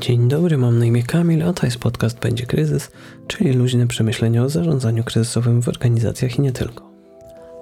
Dzień dobry, mam na imię Kamil, a to jest podcast Będzie Kryzys, czyli luźne przemyślenia o zarządzaniu kryzysowym w organizacjach i nie tylko.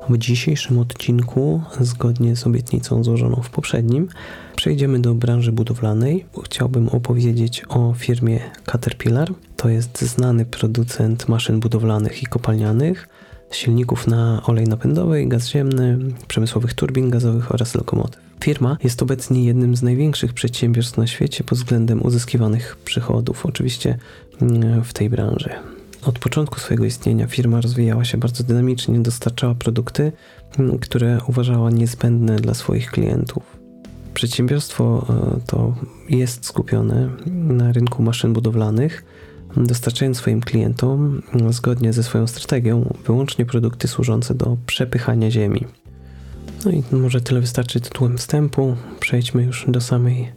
W dzisiejszym odcinku, zgodnie z obietnicą złożoną w poprzednim, przejdziemy do branży budowlanej. Chciałbym opowiedzieć o firmie Caterpillar. To jest znany producent maszyn budowlanych i kopalnianych, silników na olej napędowy, gaz ziemny, przemysłowych turbin gazowych oraz lokomotyw. Firma jest obecnie jednym z największych przedsiębiorstw na świecie pod względem uzyskiwanych przychodów, oczywiście mm, w tej branży. Od początku swojego istnienia firma rozwijała się bardzo dynamicznie, dostarczała produkty, mm, które uważała niezbędne dla swoich klientów. Przedsiębiorstwo e, to jest skupione na rynku maszyn budowlanych, dostarczając swoim klientom, mm, zgodnie ze swoją strategią, wyłącznie produkty służące do przepychania ziemi. No i może tyle wystarczy tytułem wstępu. Przejdźmy już do samej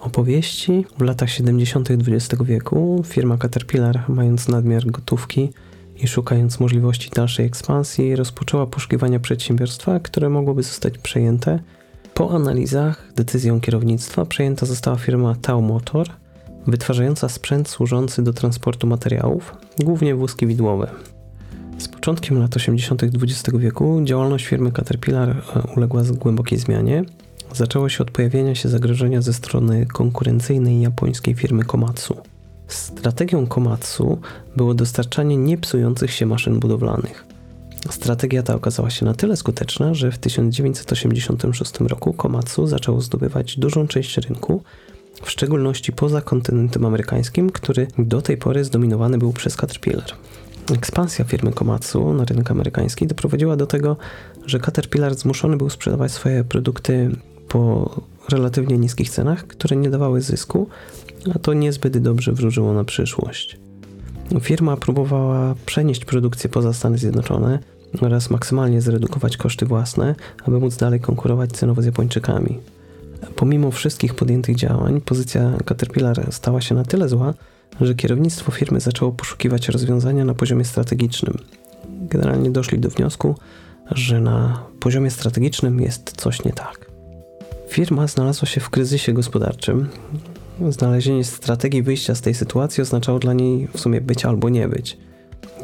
opowieści. W latach 70. XX wieku firma Caterpillar, mając nadmiar gotówki i szukając możliwości dalszej ekspansji, rozpoczęła poszukiwania przedsiębiorstwa, które mogłoby zostać przejęte. Po analizach decyzją kierownictwa przejęta została firma Tau Motor, wytwarzająca sprzęt służący do transportu materiałów, głównie wózki widłowe. Z początkiem lat 80. XX wieku działalność firmy Caterpillar e, uległa głębokiej zmianie. Zaczęło się od pojawienia się zagrożenia ze strony konkurencyjnej japońskiej firmy Komatsu. Strategią Komatsu było dostarczanie niepsujących się maszyn budowlanych. Strategia ta okazała się na tyle skuteczna, że w 1986 roku Komatsu zaczęło zdobywać dużą część rynku, w szczególności poza kontynentem amerykańskim, który do tej pory zdominowany był przez Caterpillar. Ekspansja firmy Komatsu na rynek amerykański doprowadziła do tego, że Caterpillar zmuszony był sprzedawać swoje produkty po relatywnie niskich cenach, które nie dawały zysku, a to niezbyt dobrze wróżyło na przyszłość. Firma próbowała przenieść produkcję poza Stany Zjednoczone oraz maksymalnie zredukować koszty własne, aby móc dalej konkurować cenowo z Japończykami. Pomimo wszystkich podjętych działań, pozycja Caterpillar stała się na tyle zła, że kierownictwo firmy zaczęło poszukiwać rozwiązania na poziomie strategicznym. Generalnie doszli do wniosku, że na poziomie strategicznym jest coś nie tak. Firma znalazła się w kryzysie gospodarczym. Znalezienie strategii wyjścia z tej sytuacji oznaczało dla niej w sumie być albo nie być.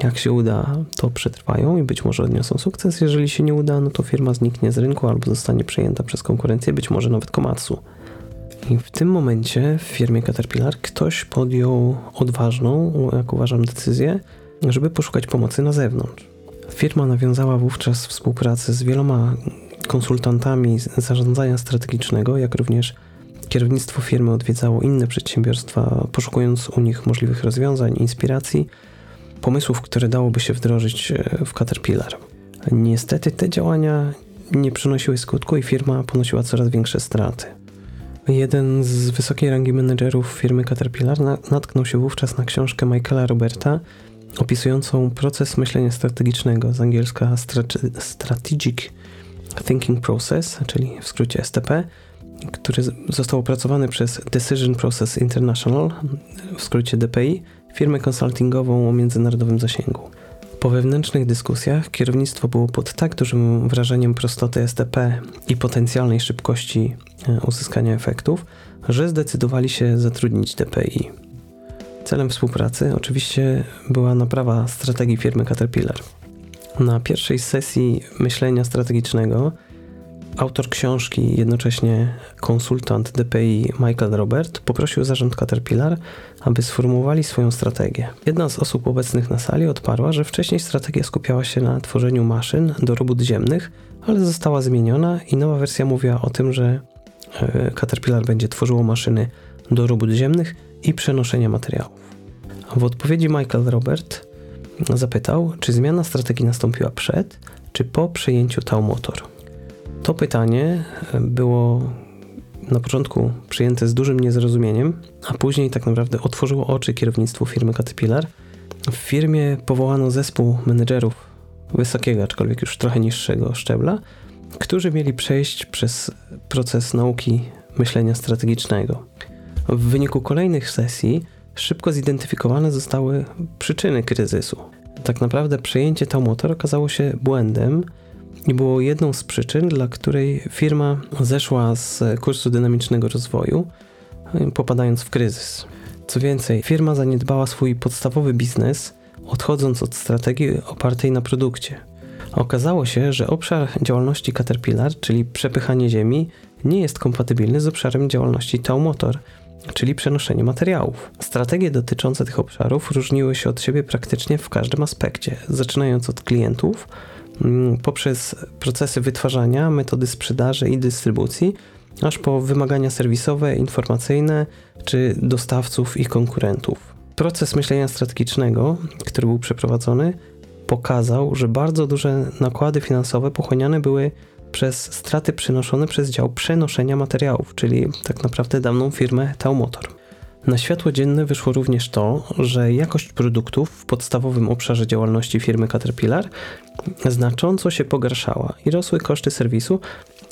Jak się uda, to przetrwają i być może odniosą sukces. Jeżeli się nie uda, no to firma zniknie z rynku albo zostanie przejęta przez konkurencję, być może nawet Komatsu. I w tym momencie w firmie Caterpillar ktoś podjął odważną, jak uważam, decyzję, żeby poszukać pomocy na zewnątrz. Firma nawiązała wówczas współpracę z wieloma konsultantami zarządzania strategicznego, jak również kierownictwo firmy odwiedzało inne przedsiębiorstwa, poszukując u nich możliwych rozwiązań, inspiracji, pomysłów, które dałoby się wdrożyć e, w Caterpillar. Niestety te działania nie przynosiły skutku i firma ponosiła coraz większe straty. Jeden z wysokiej rangi menedżerów firmy Caterpillar natknął się wówczas na książkę Michaela Roberta opisującą proces myślenia strategicznego, z angielska Strategic Thinking Process, czyli w skrócie STP, który został opracowany przez Decision Process International, w skrócie DPI, firmę konsultingową o międzynarodowym zasięgu. Po wewnętrznych dyskusjach kierownictwo było pod tak dużym wrażeniem prostoty STP i potencjalnej szybkości e, uzyskania efektów, że zdecydowali się zatrudnić DPI. Celem współpracy oczywiście była naprawa strategii firmy Caterpillar. Na pierwszej sesji myślenia strategicznego Autor książki, jednocześnie konsultant DPI Michael Robert, poprosił zarząd Caterpillar, aby sformułowali swoją strategię. Jedna z osób obecnych na sali odparła, że wcześniej strategia skupiała się na tworzeniu maszyn do robót ziemnych, ale została zmieniona i nowa wersja mówiła o tym, że e, Caterpillar będzie tworzyło maszyny do robót ziemnych i przenoszenia materiałów. W odpowiedzi Michael Robert zapytał, czy zmiana strategii nastąpiła przed czy po przejęciu Tau Motor. To pytanie e, było na początku przyjęte z dużym niezrozumieniem, a później tak naprawdę otworzyło oczy kierownictwu firmy Caterpillar. W firmie powołano zespół menedżerów wysokiego, aczkolwiek już trochę niższego szczebla, którzy mieli przejść przez proces nauki myślenia strategicznego. W wyniku kolejnych sesji szybko zidentyfikowane zostały przyczyny kryzysu. Tak naprawdę przejęcie Taumotor okazało się błędem, i było jedną z przyczyn, dla której firma zeszła z kursu dynamicznego rozwoju, popadając w kryzys. Co więcej, firma zaniedbała swój podstawowy biznes, odchodząc od strategii opartej na produkcie. Okazało się, że obszar działalności Caterpillar, czyli przepychanie ziemi, nie jest kompatybilny z obszarem działalności Taumotor, czyli przenoszenie materiałów. Strategie dotyczące tych obszarów różniły się od siebie praktycznie w każdym aspekcie, zaczynając od klientów, poprzez procesy wytwarzania, metody sprzedaży i dystrybucji, aż po wymagania serwisowe, informacyjne czy dostawców i konkurentów. Proces myślenia strategicznego, który był przeprowadzony, pokazał, że bardzo duże nakłady finansowe pochłaniane były przez straty przynoszone przez dział przenoszenia materiałów, czyli tak naprawdę dawną firmę Taumotor. Na światło dzienne wyszło również to, że jakość produktów w podstawowym obszarze działalności firmy Caterpillar znacząco się pogarszała i rosły koszty serwisu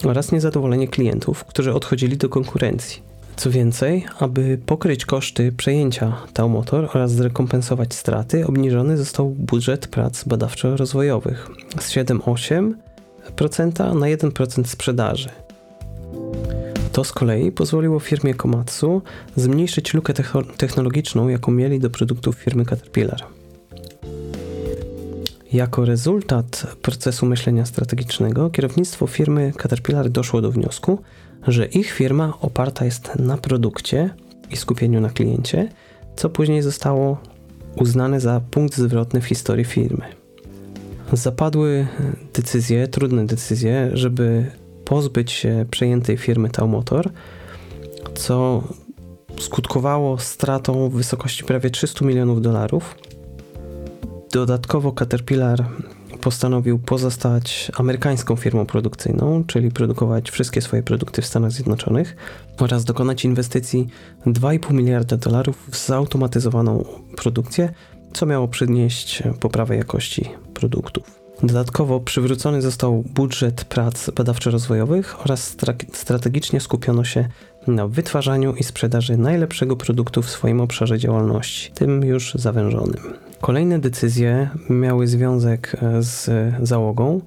oraz niezadowolenie klientów, którzy odchodzili do konkurencji. Co więcej, aby pokryć koszty przejęcia Taumotor oraz zrekompensować straty, obniżony został budżet prac badawczo-rozwojowych z 7,8 na 1% sprzedaży. To z kolei pozwoliło firmie Komatsu zmniejszyć lukę technologiczną, jaką mieli do produktów firmy Caterpillar. Jako rezultat procesu myślenia strategicznego, kierownictwo firmy Caterpillar doszło do wniosku, że ich firma oparta jest na produkcie i skupieniu na kliencie, co później zostało uznane za punkt zwrotny w historii firmy zapadły decyzje, trudne decyzje, żeby pozbyć się przejętej firmy Taumotor, co skutkowało stratą w wysokości prawie 300 milionów dolarów. Dodatkowo Caterpillar postanowił pozostać amerykańską firmą produkcyjną, czyli produkować wszystkie swoje produkty w Stanach Zjednoczonych oraz dokonać inwestycji 2,5 miliarda dolarów w zautomatyzowaną produkcję, co miało przynieść poprawę jakości produktów. Dodatkowo przywrócony został budżet prac badawczo-rozwojowych oraz strategicznie skupiono się na wytwarzaniu i sprzedaży najlepszego produktu w swoim obszarze działalności, tym już zawężonym. Kolejne decyzje miały związek e, z załogą.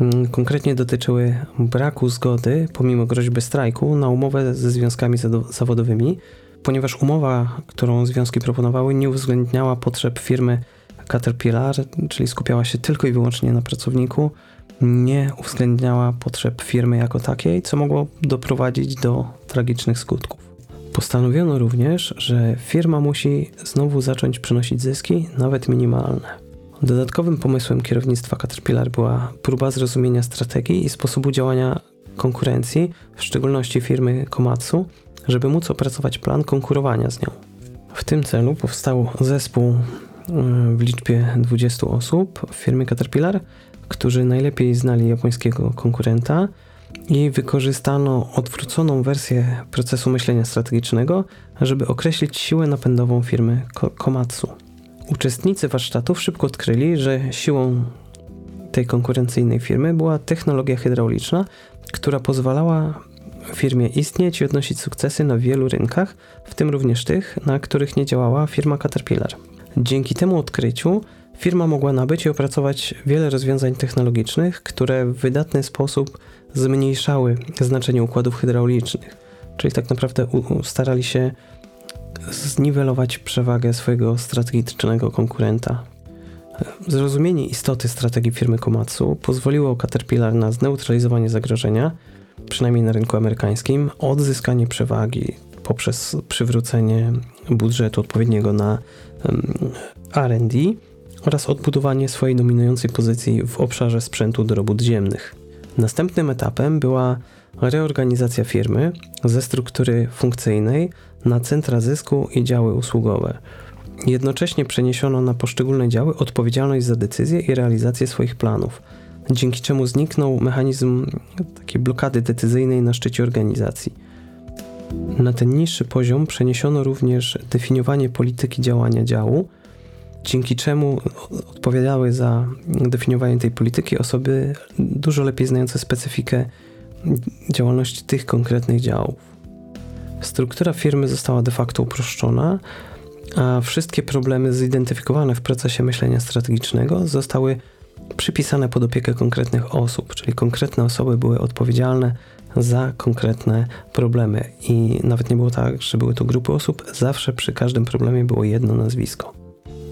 Mm, konkretnie dotyczyły braku zgody, pomimo groźby strajku, na umowę ze związkami zawodowymi, ponieważ umowa, którą związki proponowały, nie uwzględniała potrzeb firmy Caterpillar, czyli skupiała się tylko i wyłącznie na pracowniku, nie uwzględniała potrzeb firmy jako takiej, co mogło doprowadzić do tragicznych skutków. Postanowiono również, że firma musi znowu zacząć przynosić zyski, nawet minimalne. Dodatkowym pomysłem kierownictwa Caterpillar była próba zrozumienia strategii i sposobu działania konkurencji, w szczególności firmy Komatsu, żeby móc opracować plan konkurowania z nią. W tym celu powstał zespół w liczbie 20 osób w firmie Caterpillar, którzy najlepiej znali japońskiego konkurenta i wykorzystano odwróconą wersję procesu myślenia strategicznego, żeby określić siłę napędową firmy Komatsu. Uczestnicy warsztatów szybko odkryli, że siłą tej konkurencyjnej firmy była technologia hydrauliczna, która pozwalała firmie istnieć i odnosić sukcesy na wielu rynkach, w tym również tych, na których nie działała firma Caterpillar. Dzięki temu odkryciu firma mogła nabyć i opracować wiele rozwiązań technologicznych, które w wydatny sposób zmniejszały znaczenie układów hydraulicznych. Czyli tak naprawdę starali się zniwelować przewagę swojego strategicznego konkurenta. Zrozumienie istoty strategii firmy Komatsu pozwoliło Caterpillar na zneutralizowanie zagrożenia, przynajmniej na rynku amerykańskim, odzyskanie przewagi poprzez przywrócenie budżetu odpowiedniego na RD oraz odbudowanie swojej dominującej pozycji w obszarze sprzętu do robót ziemnych. Następnym etapem była reorganizacja firmy ze struktury funkcyjnej na centra zysku i działy usługowe. Jednocześnie przeniesiono na poszczególne działy odpowiedzialność za decyzje i realizację swoich planów – dzięki czemu zniknął mechanizm takiej blokady decyzyjnej na szczycie organizacji. Na ten niższy poziom przeniesiono również definiowanie polityki działania działu, dzięki czemu odpowiadały za definiowanie tej polityki osoby dużo lepiej znające specyfikę działalności tych konkretnych działów. Struktura firmy została de facto uproszczona, a wszystkie problemy zidentyfikowane w procesie myślenia strategicznego zostały przypisane pod opiekę konkretnych osób, czyli konkretne osoby były odpowiedzialne za konkretne problemy. I nawet nie było tak, że były to grupy osób, zawsze przy każdym problemie było jedno nazwisko.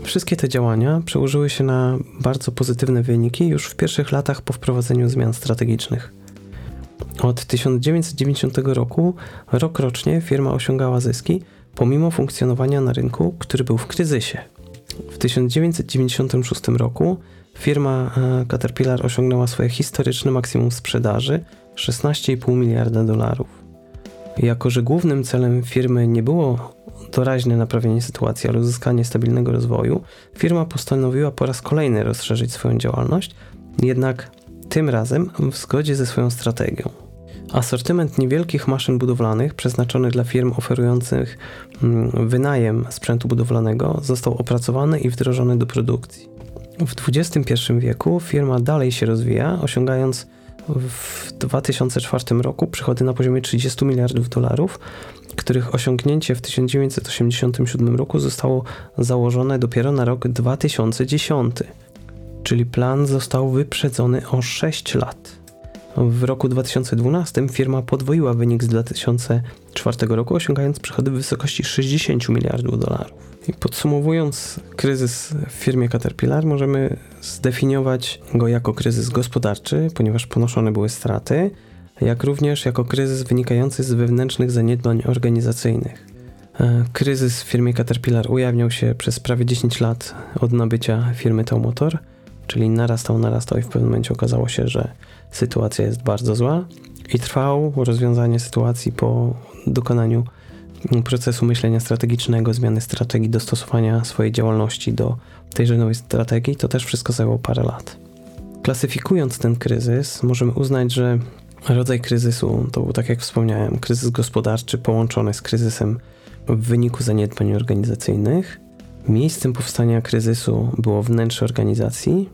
Wszystkie te działania przełożyły się na bardzo pozytywne wyniki już w pierwszych latach po wprowadzeniu zmian strategicznych. Od 1990 roku rokrocznie firma osiągała zyski, pomimo funkcjonowania na rynku, który był w kryzysie. W 1996 roku firma e, Caterpillar osiągnęła swoje historyczne maksimum sprzedaży 16,5 miliarda dolarów. Jako, że głównym celem firmy nie było doraźne naprawienie sytuacji, ale uzyskanie stabilnego rozwoju, firma postanowiła po raz kolejny rozszerzyć swoją działalność, jednak tym razem w zgodzie ze swoją strategią. Asortyment niewielkich maszyn budowlanych przeznaczonych dla firm oferujących mm, wynajem sprzętu budowlanego został opracowany i wdrożony do produkcji. W XXI wieku firma dalej się rozwija, osiągając w 2004 roku przychody na poziomie 30 miliardów dolarów, których osiągnięcie w 1987 roku zostało założone dopiero na rok 2010, czyli plan został wyprzedzony o 6 lat. W roku 2012 firma podwoiła wynik z 2004 roku, osiągając przychody w wysokości 60 miliardów dolarów. I podsumowując kryzys w firmie Caterpillar, możemy zdefiniować go jako kryzys gospodarczy, ponieważ ponoszone były straty, jak również jako kryzys wynikający z wewnętrznych zaniedbań organizacyjnych. E, kryzys w firmie Caterpillar ujawniał się przez prawie 10 lat od nabycia firmy Taumotor, czyli narastał, narastał i w pewnym momencie okazało się, że sytuacja jest bardzo zła i trwało rozwiązanie sytuacji po dokonaniu procesu myślenia strategicznego, zmiany strategii, dostosowania swojej działalności do tejże nowej strategii, to też wszystko zajęło parę lat. Klasyfikując ten kryzys, możemy uznać, że rodzaj kryzysu to był, tak jak wspomniałem, kryzys gospodarczy połączony z kryzysem w wyniku zaniedbań organizacyjnych. Miejscem powstania kryzysu było wnętrze organizacji,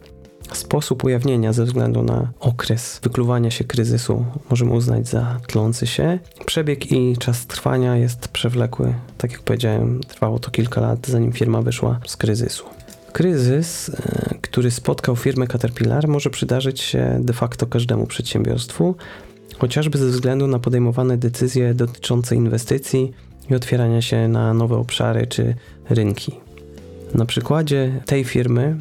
Sposób ujawnienia ze względu na okres wykluwania się kryzysu możemy uznać za tlący się. Przebieg i czas trwania jest przewlekły. Tak jak powiedziałem, trwało to kilka lat, zanim firma wyszła z kryzysu. Kryzys, e, który spotkał firmę Caterpillar, może przydarzyć się de facto każdemu przedsiębiorstwu, chociażby ze względu na podejmowane decyzje dotyczące inwestycji i otwierania się na nowe obszary czy rynki. Na przykładzie tej firmy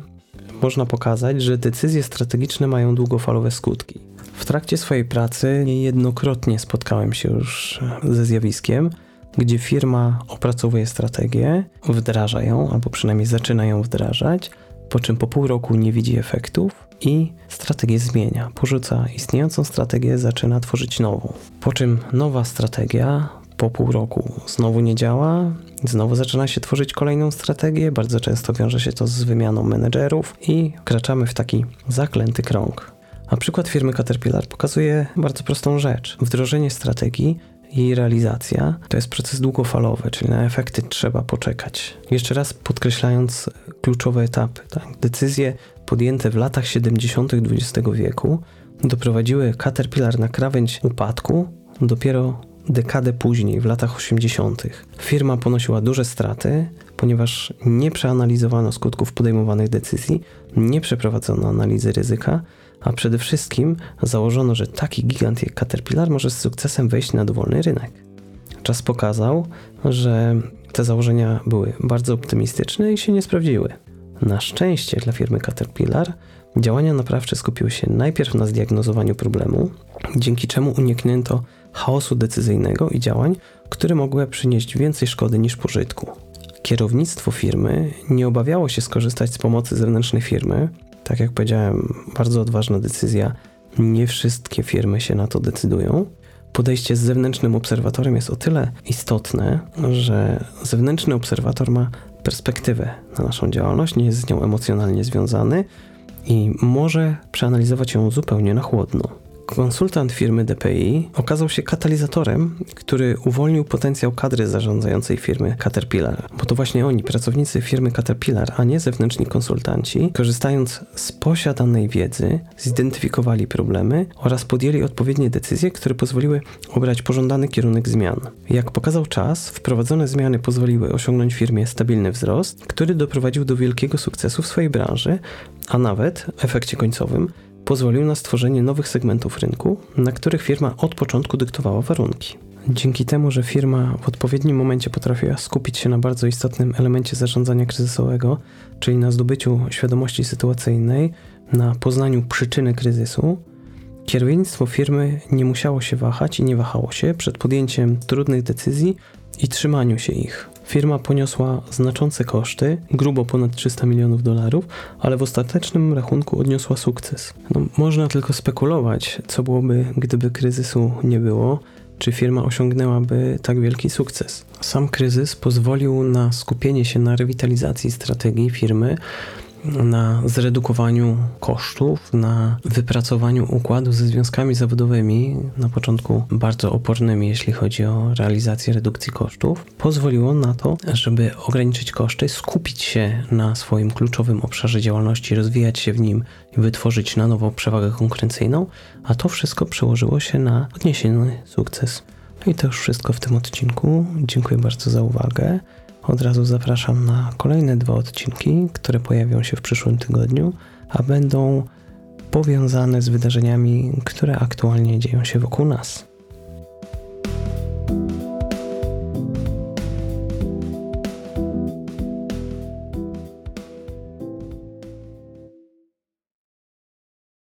można pokazać, że decyzje strategiczne mają długofalowe skutki. W trakcie swojej pracy niejednokrotnie spotkałem się już ze zjawiskiem, gdzie firma opracowuje strategię, wdraża ją, albo przynajmniej zaczyna ją wdrażać, po czym po pół roku nie widzi efektów i strategię zmienia. Porzuca istniejącą strategię, zaczyna tworzyć nową. Po czym nowa strategia po pół roku znowu nie działa, znowu zaczyna się tworzyć kolejną strategię, bardzo często wiąże się to z wymianą menedżerów i wkraczamy w taki zaklęty krąg. A przykład firmy Caterpillar pokazuje bardzo prostą rzecz. Wdrożenie strategii jej realizacja to jest proces długofalowy, czyli na efekty trzeba poczekać. Jeszcze raz podkreślając kluczowe etapy. Tak? Decyzje podjęte w latach 70. XX wieku doprowadziły Caterpillar na krawędź upadku dopiero dekadę później, w latach 80., firma ponosiła duże straty, ponieważ nie przeanalizowano skutków podejmowanych decyzji, nie przeprowadzono analizy ryzyka, a przede wszystkim założono, że taki gigant jak Caterpillar może z sukcesem wejść na dowolny rynek. Czas pokazał, że te założenia były bardzo optymistyczne i się nie sprawdziły. Na szczęście dla firmy Caterpillar działania naprawcze skupiły się najpierw na zdiagnozowaniu problemu, dzięki czemu uniknięto chaosu decyzyjnego i działań, które mogły przynieść więcej szkody niż pożytku. Kierownictwo firmy nie obawiało się skorzystać z pomocy zewnętrznej firmy. Tak jak powiedziałem, bardzo odważna decyzja. Nie wszystkie firmy się na to decydują. Podejście z zewnętrznym obserwatorem jest o tyle istotne, że zewnętrzny obserwator ma perspektywę na naszą działalność, nie jest z nią emocjonalnie związany i może przeanalizować ją zupełnie na chłodno. Konsultant firmy DPI okazał się katalizatorem, który uwolnił potencjał kadry zarządzającej firmy Caterpillar. Bo to właśnie oni, pracownicy firmy Caterpillar, a nie zewnętrzni konsultanci, korzystając z posiadanej wiedzy, zidentyfikowali problemy oraz podjęli odpowiednie decyzje, które pozwoliły obrać pożądany kierunek zmian. Jak pokazał czas, wprowadzone zmiany pozwoliły osiągnąć firmie stabilny wzrost, który doprowadził do wielkiego sukcesu w swojej branży, a nawet w efekcie końcowym pozwolił na stworzenie nowych segmentów rynku, na których firma od początku dyktowała warunki. Dzięki temu, że firma w odpowiednim momencie potrafiła skupić się na bardzo istotnym elemencie zarządzania kryzysowego, czyli na zdobyciu świadomości sytuacyjnej, na poznaniu przyczyny kryzysu, kierownictwo firmy nie musiało się wahać i nie wahało się przed podjęciem trudnych decyzji i trzymaniu się ich. Firma poniosła znaczące koszty, grubo ponad 300 milionów dolarów, ale w ostatecznym rachunku odniosła sukces. No, można tylko spekulować, co byłoby, gdyby kryzysu nie było, czy firma osiągnęłaby tak wielki sukces. Sam kryzys pozwolił na skupienie się na rewitalizacji strategii firmy, na zredukowaniu kosztów, na wypracowaniu układu ze związkami zawodowymi, na początku bardzo opornymi, jeśli chodzi o realizację redukcji kosztów, pozwoliło na to, żeby ograniczyć koszty, skupić się na swoim kluczowym obszarze działalności, rozwijać się w nim i wytworzyć na nowo przewagę konkurencyjną, a to wszystko przełożyło się na odniesiony sukces. No i to już wszystko w tym odcinku. Dziękuję bardzo za uwagę. Od razu zapraszam na kolejne dwa odcinki, które pojawią się w przyszłym tygodniu, a będą powiązane z wydarzeniami, które aktualnie dzieją się wokół nas.